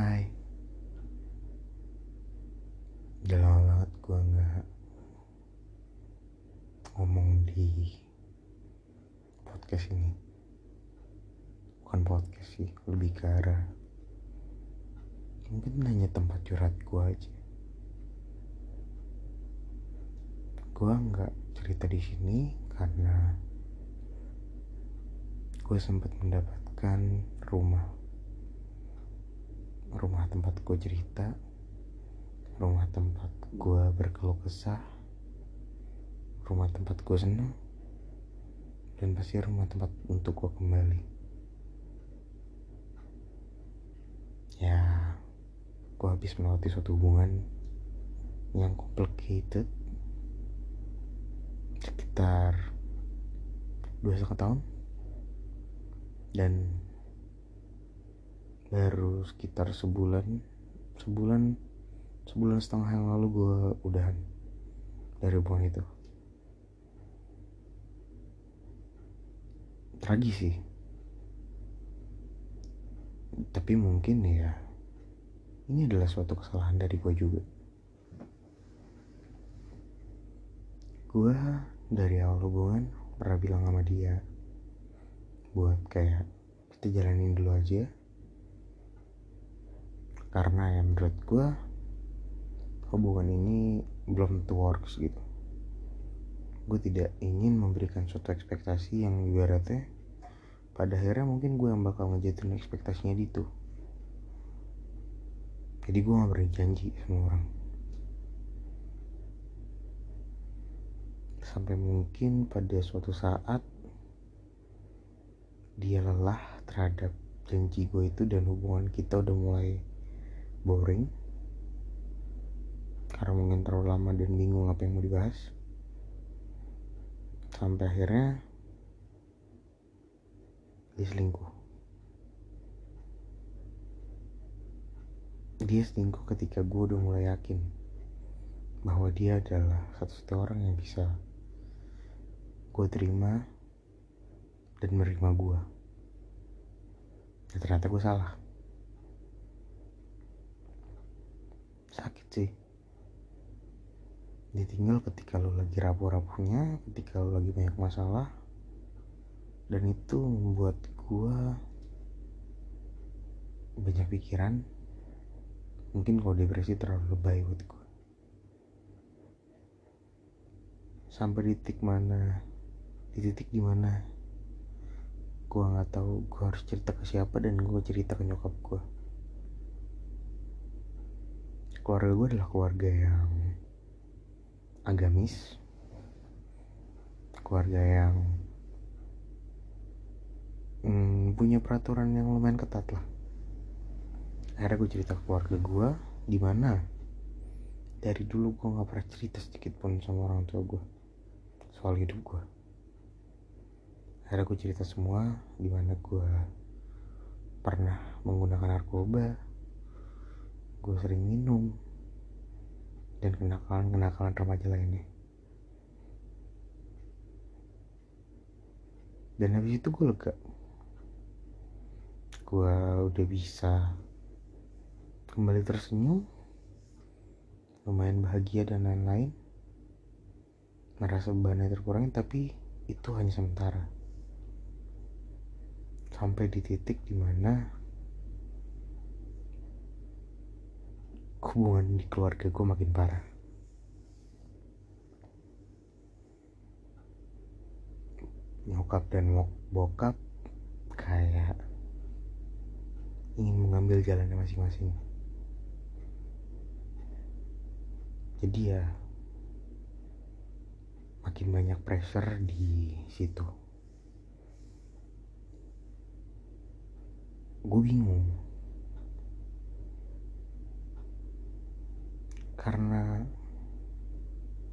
Hai. Udah lama banget gue gak ngomong di podcast ini. Bukan podcast sih, lebih ke arah Mungkin hanya tempat curhat gue aja. Gue gak cerita di sini karena gue sempat mendapatkan rumah rumah tempat gue cerita. Rumah tempat gue berkeluh kesah. Rumah tempat gue seneng. Dan pasti rumah tempat untuk gue kembali. Ya gue habis melewati suatu hubungan yang complicated. Sekitar dua setengah tahun. Dan baru sekitar sebulan sebulan sebulan setengah yang lalu gue udahan dari hubungan itu. Tragis sih. Tapi mungkin ya ini adalah suatu kesalahan dari gue juga. Gue dari awal hubungan pernah bilang sama dia buat kayak kita jalanin dulu aja karena yang menurut gue hubungan ini belum tentu works gitu. Gue tidak ingin memberikan suatu ekspektasi yang ibaratnya pada akhirnya mungkin gue yang bakal ngejatuhin ekspektasinya itu jadi gue gak berani janji sama orang. Sampai mungkin pada suatu saat dia lelah terhadap janji gue itu dan hubungan kita udah mulai boring. Karena mungkin terlalu lama dan bingung apa yang mau dibahas. Sampai akhirnya dia selingkuh. Dia selingkuh ketika gue udah mulai yakin bahwa dia adalah satu-satunya orang yang bisa gue terima dan menerima gue dan ternyata gue salah sakit sih. Ditinggal ketika lo lagi rapuh-rapuhnya ketika lo lagi banyak masalah. Dan itu membuat gue banyak pikiran. Mungkin kalau depresi terlalu lebay buat gue sampai di titik mana di titik di mana gue nggak tahu gue harus cerita ke siapa dan gue cerita ke nyokap gue keluarga gue adalah keluarga yang agamis. Keluarga yang hmm, punya peraturan yang lumayan ketat lah. Akhirnya gue cerita ke keluarga gue di mana dari dulu gue nggak pernah cerita sedikit pun sama orang tua gue soal hidup gue. Akhirnya gue cerita semua di mana gue pernah menggunakan narkoba gue sering minum dan kenakalan-kenakalan remaja lainnya. Dan habis itu gue lega. Gue udah bisa kembali tersenyum lumayan bahagia dan lain-lain. Merasa bebannya terkurangi tapi itu hanya sementara. Sampai di titik di mana hubungan di keluarga gue makin parah. Nyokap dan bokap kayak ingin mengambil jalannya masing-masing. Jadi ya makin banyak pressure di situ. Gue bingung karena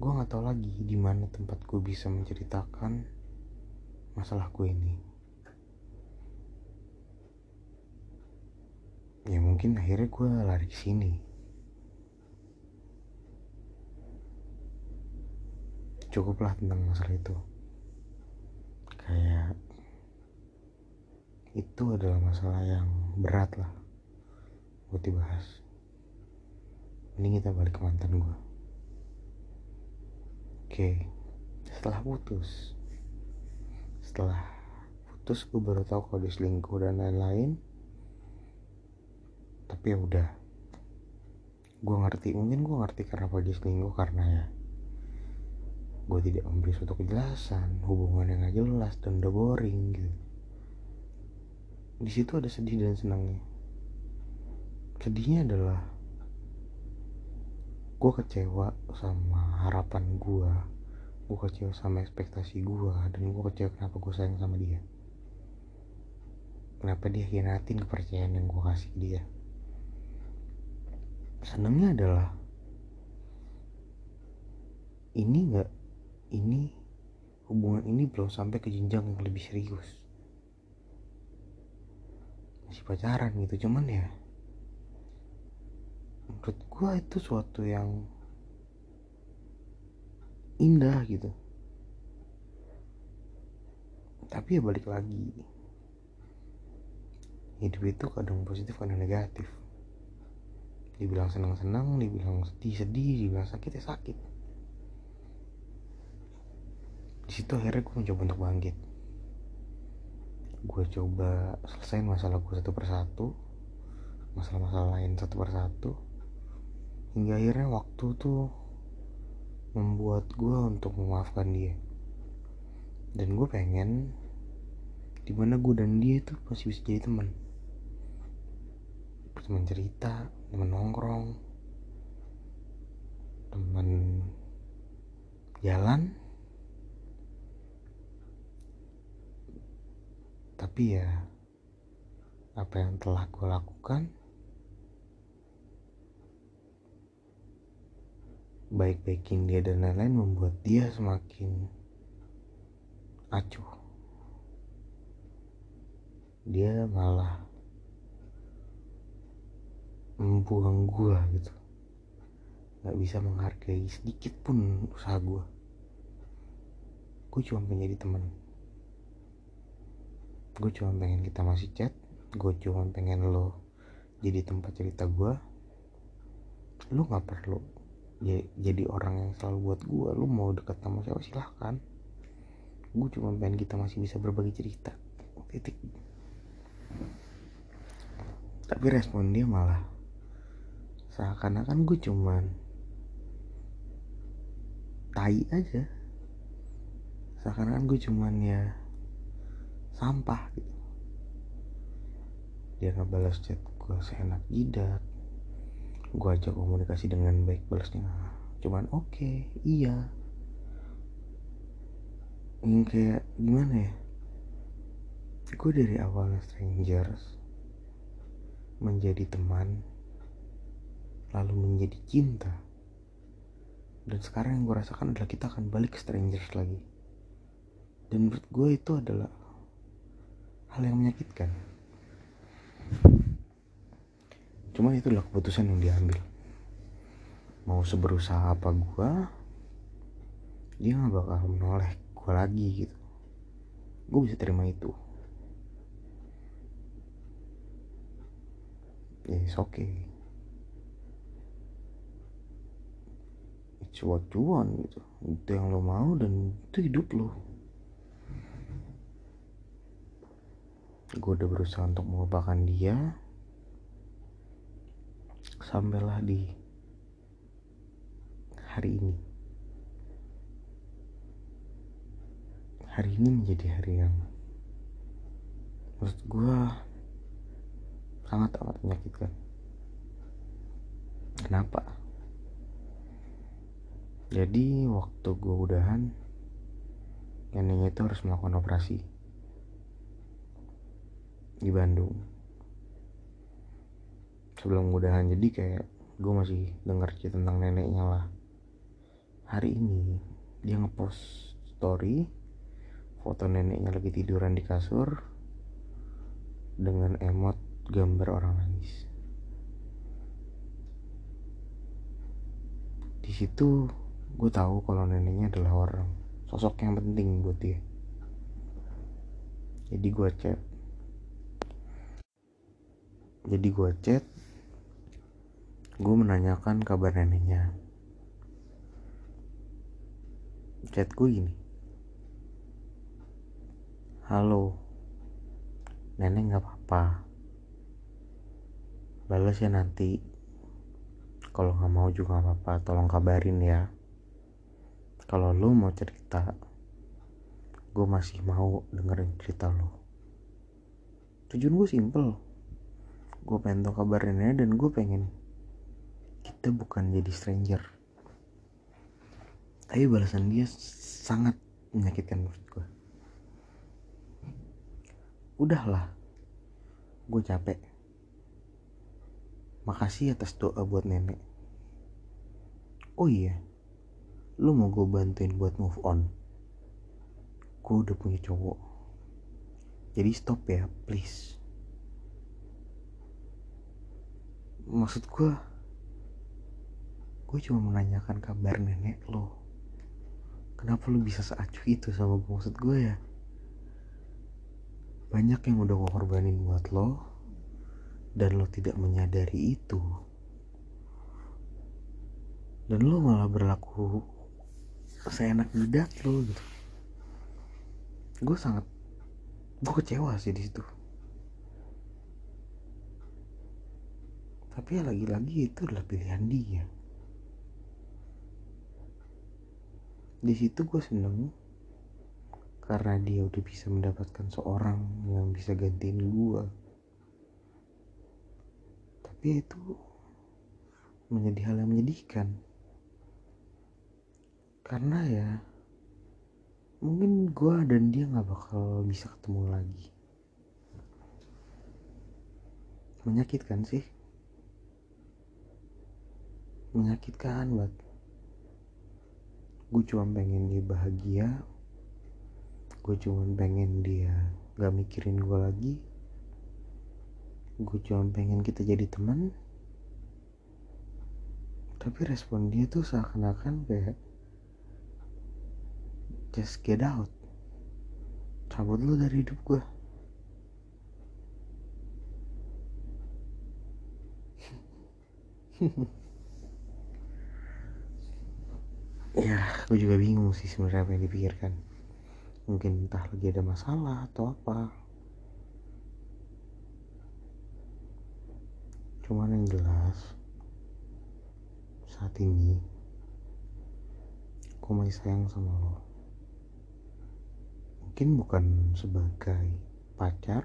gue nggak tahu lagi di mana tempat gue bisa menceritakan masalah gue ini. Ya mungkin akhirnya gue lari ke sini. Cukuplah tentang masalah itu. Kayak itu adalah masalah yang berat lah buat dibahas mending kita balik ke mantan gue oke. Setelah putus. Setelah putus gue baru tahu kalau dia selingkuh dan lain-lain. Tapi ya udah. Gue ngerti mungkin gue ngerti karena apa dia selingkuh karena ya gue tidak memberi suatu kejelasan hubungan yang gak jelas dan udah boring gitu. Di situ ada sedih dan senangnya. Sedihnya adalah gue kecewa sama harapan gue gue kecewa sama ekspektasi gue dan gue kecewa kenapa gue sayang sama dia. Kenapa dia hianatin kepercayaan yang gue kasih dia. Senengnya adalah ini nggak ini hubungan ini belum sampai ke jenjang yang lebih serius. Masih pacaran gitu cuman ya menurut gue itu suatu yang indah gitu. Tapi ya balik lagi. Hidup itu kadang positif kadang negatif. Dibilang senang-senang dibilang sedih-sedih dibilang sakit ya sakit. Di situ akhirnya gue mencoba untuk bangkit. Gue coba selesaiin masalah gue satu persatu masalah-masalah lain satu persatu hingga akhirnya waktu tuh membuat gue untuk memaafkan dia. Dan gue pengen di mana gue dan dia itu masih bisa jadi teman teman cerita teman nongkrong teman jalan. Tapi ya apa yang telah gue lakukan baik-baikin dia dan lain-lain membuat dia semakin acuh. Dia malah membuang gua gitu. Nggak bisa menghargai sedikit pun usaha gua. Gue cuma pengen jadi temen. Gue cuma pengen kita masih chat. Gue cuma pengen lo jadi tempat cerita gue lo nggak perlu jadi orang yang selalu buat gue lu mau deket sama siapa silahkan. Gue cuma pengen kita masih bisa berbagi cerita. Titik. Tapi respon dia malah seakan-akan gue cuman tai aja. Seakan-akan gue cuman ya sampah gitu. Dia ngebalas chat gue seenak jidat gue ajak komunikasi dengan baik balasnya. Cuman oke okay, iya. Yang kayak gimana ya? Gue dari awalnya strangers menjadi teman lalu menjadi cinta. Dan sekarang yang gue rasakan adalah kita akan balik ke strangers lagi. Dan menurut gue itu adalah hal yang menyakitkan cuman itu adalah keputusan yang diambil. Mau seberusaha apa gue dia nggak bakal menoleh gue lagi gitu. Gue bisa terima itu. Ya it's okay. It's what gitu. Itu yang lo mau dan itu hidup lo. Gue udah berusaha untuk melupakan dia sampailah di hari ini. Hari ini menjadi hari yang menurut gue sangat amat menyakitkan. Kenapa? Jadi waktu gue udahan neneknya itu harus melakukan operasi di Bandung sebelum mudahan jadi kayak gue masih denger cerita tentang neneknya lah. Hari ini dia ngepost story foto neneknya lagi tiduran di kasur dengan emot gambar orang nangis. Di situ gue tahu kalau neneknya adalah orang sosok yang penting buat dia. Jadi gue chat. Jadi gue chat gue menanyakan kabar neneknya. Chat gue gini. Halo. Nenek nggak apa-apa. Balas ya nanti. Kalau nggak mau juga nggak apa-apa. Tolong kabarin ya. Kalau lu mau cerita gue masih mau dengerin cerita lo tujuan gue simple. Gue pengen tau kabarnya dan gue pengen kita bukan jadi stranger. Tapi balasan dia sangat menyakitkan menurut gue udahlah gue capek. Makasih atas doa buat nenek. Oh iya lu mau gue bantuin buat move on? Gue udah punya cowok. Jadi stop ya please. Maksud gue gue cuma menanyakan kabar nenek lo. Kenapa lu bisa seacuh itu sama gue maksud gue ya banyak yang udah gue korbanin buat lo dan lo tidak menyadari itu. Dan lo malah berlaku seenak jidat lo gitu. Gue sangat gue kecewa sih di situ. Tapi ya lagi-lagi itu adalah pilihan dia di situ gue seneng. Karena dia udah bisa mendapatkan seorang yang bisa gantiin gue tapi itu menjadi hal yang menyedihkan. Karena ya mungkin gue dan dia nggak bakal bisa ketemu lagi. Menyakitkan sih. Menyakitkan banget gue cuma pengen dia bahagia. Gue cuma pengen dia gak mikirin gue lagi. Gue cuma pengen kita jadi teman. Tapi respon dia tuh seakan-akan kayak just get out. Cabut lu dari hidup gue ya gue juga bingung sih sebenarnya apa yang dipikirkan. Mungkin entah lagi ada masalah atau apa. Cuman yang jelas saat ini aku masih sayang sama lo. Mungkin bukan sebagai pacar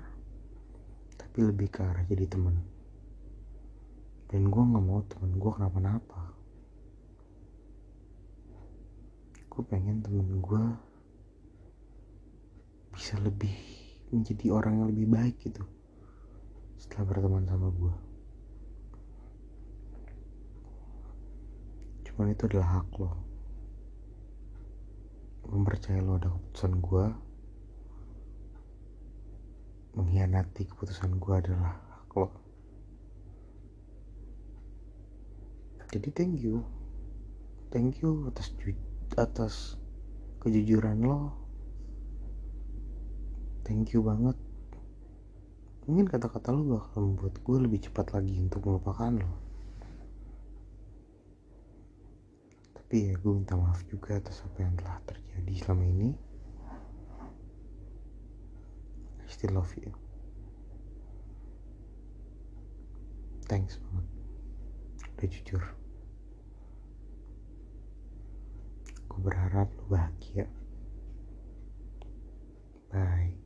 tapi lebih ke arah jadi temen dan gue nggak mau temen gue kenapa-napa gue pengen temen gue bisa lebih menjadi orang yang lebih baik gitu setelah berteman sama gue cuman itu adalah hak lo. Mempercayai lo ada keputusan gue mengkhianati keputusan gue adalah hak lo. Jadi thank you. Thank you atas atas kejujuran lo. Thank you banget. Mungkin kata-kata lo bakal membuat gue lebih cepat lagi untuk melupakan lo. Tapi ya gue minta maaf juga atas apa yang telah terjadi selama ini. I still love you. Thanks banget. Udah jujur berharap lu bahagia. Bye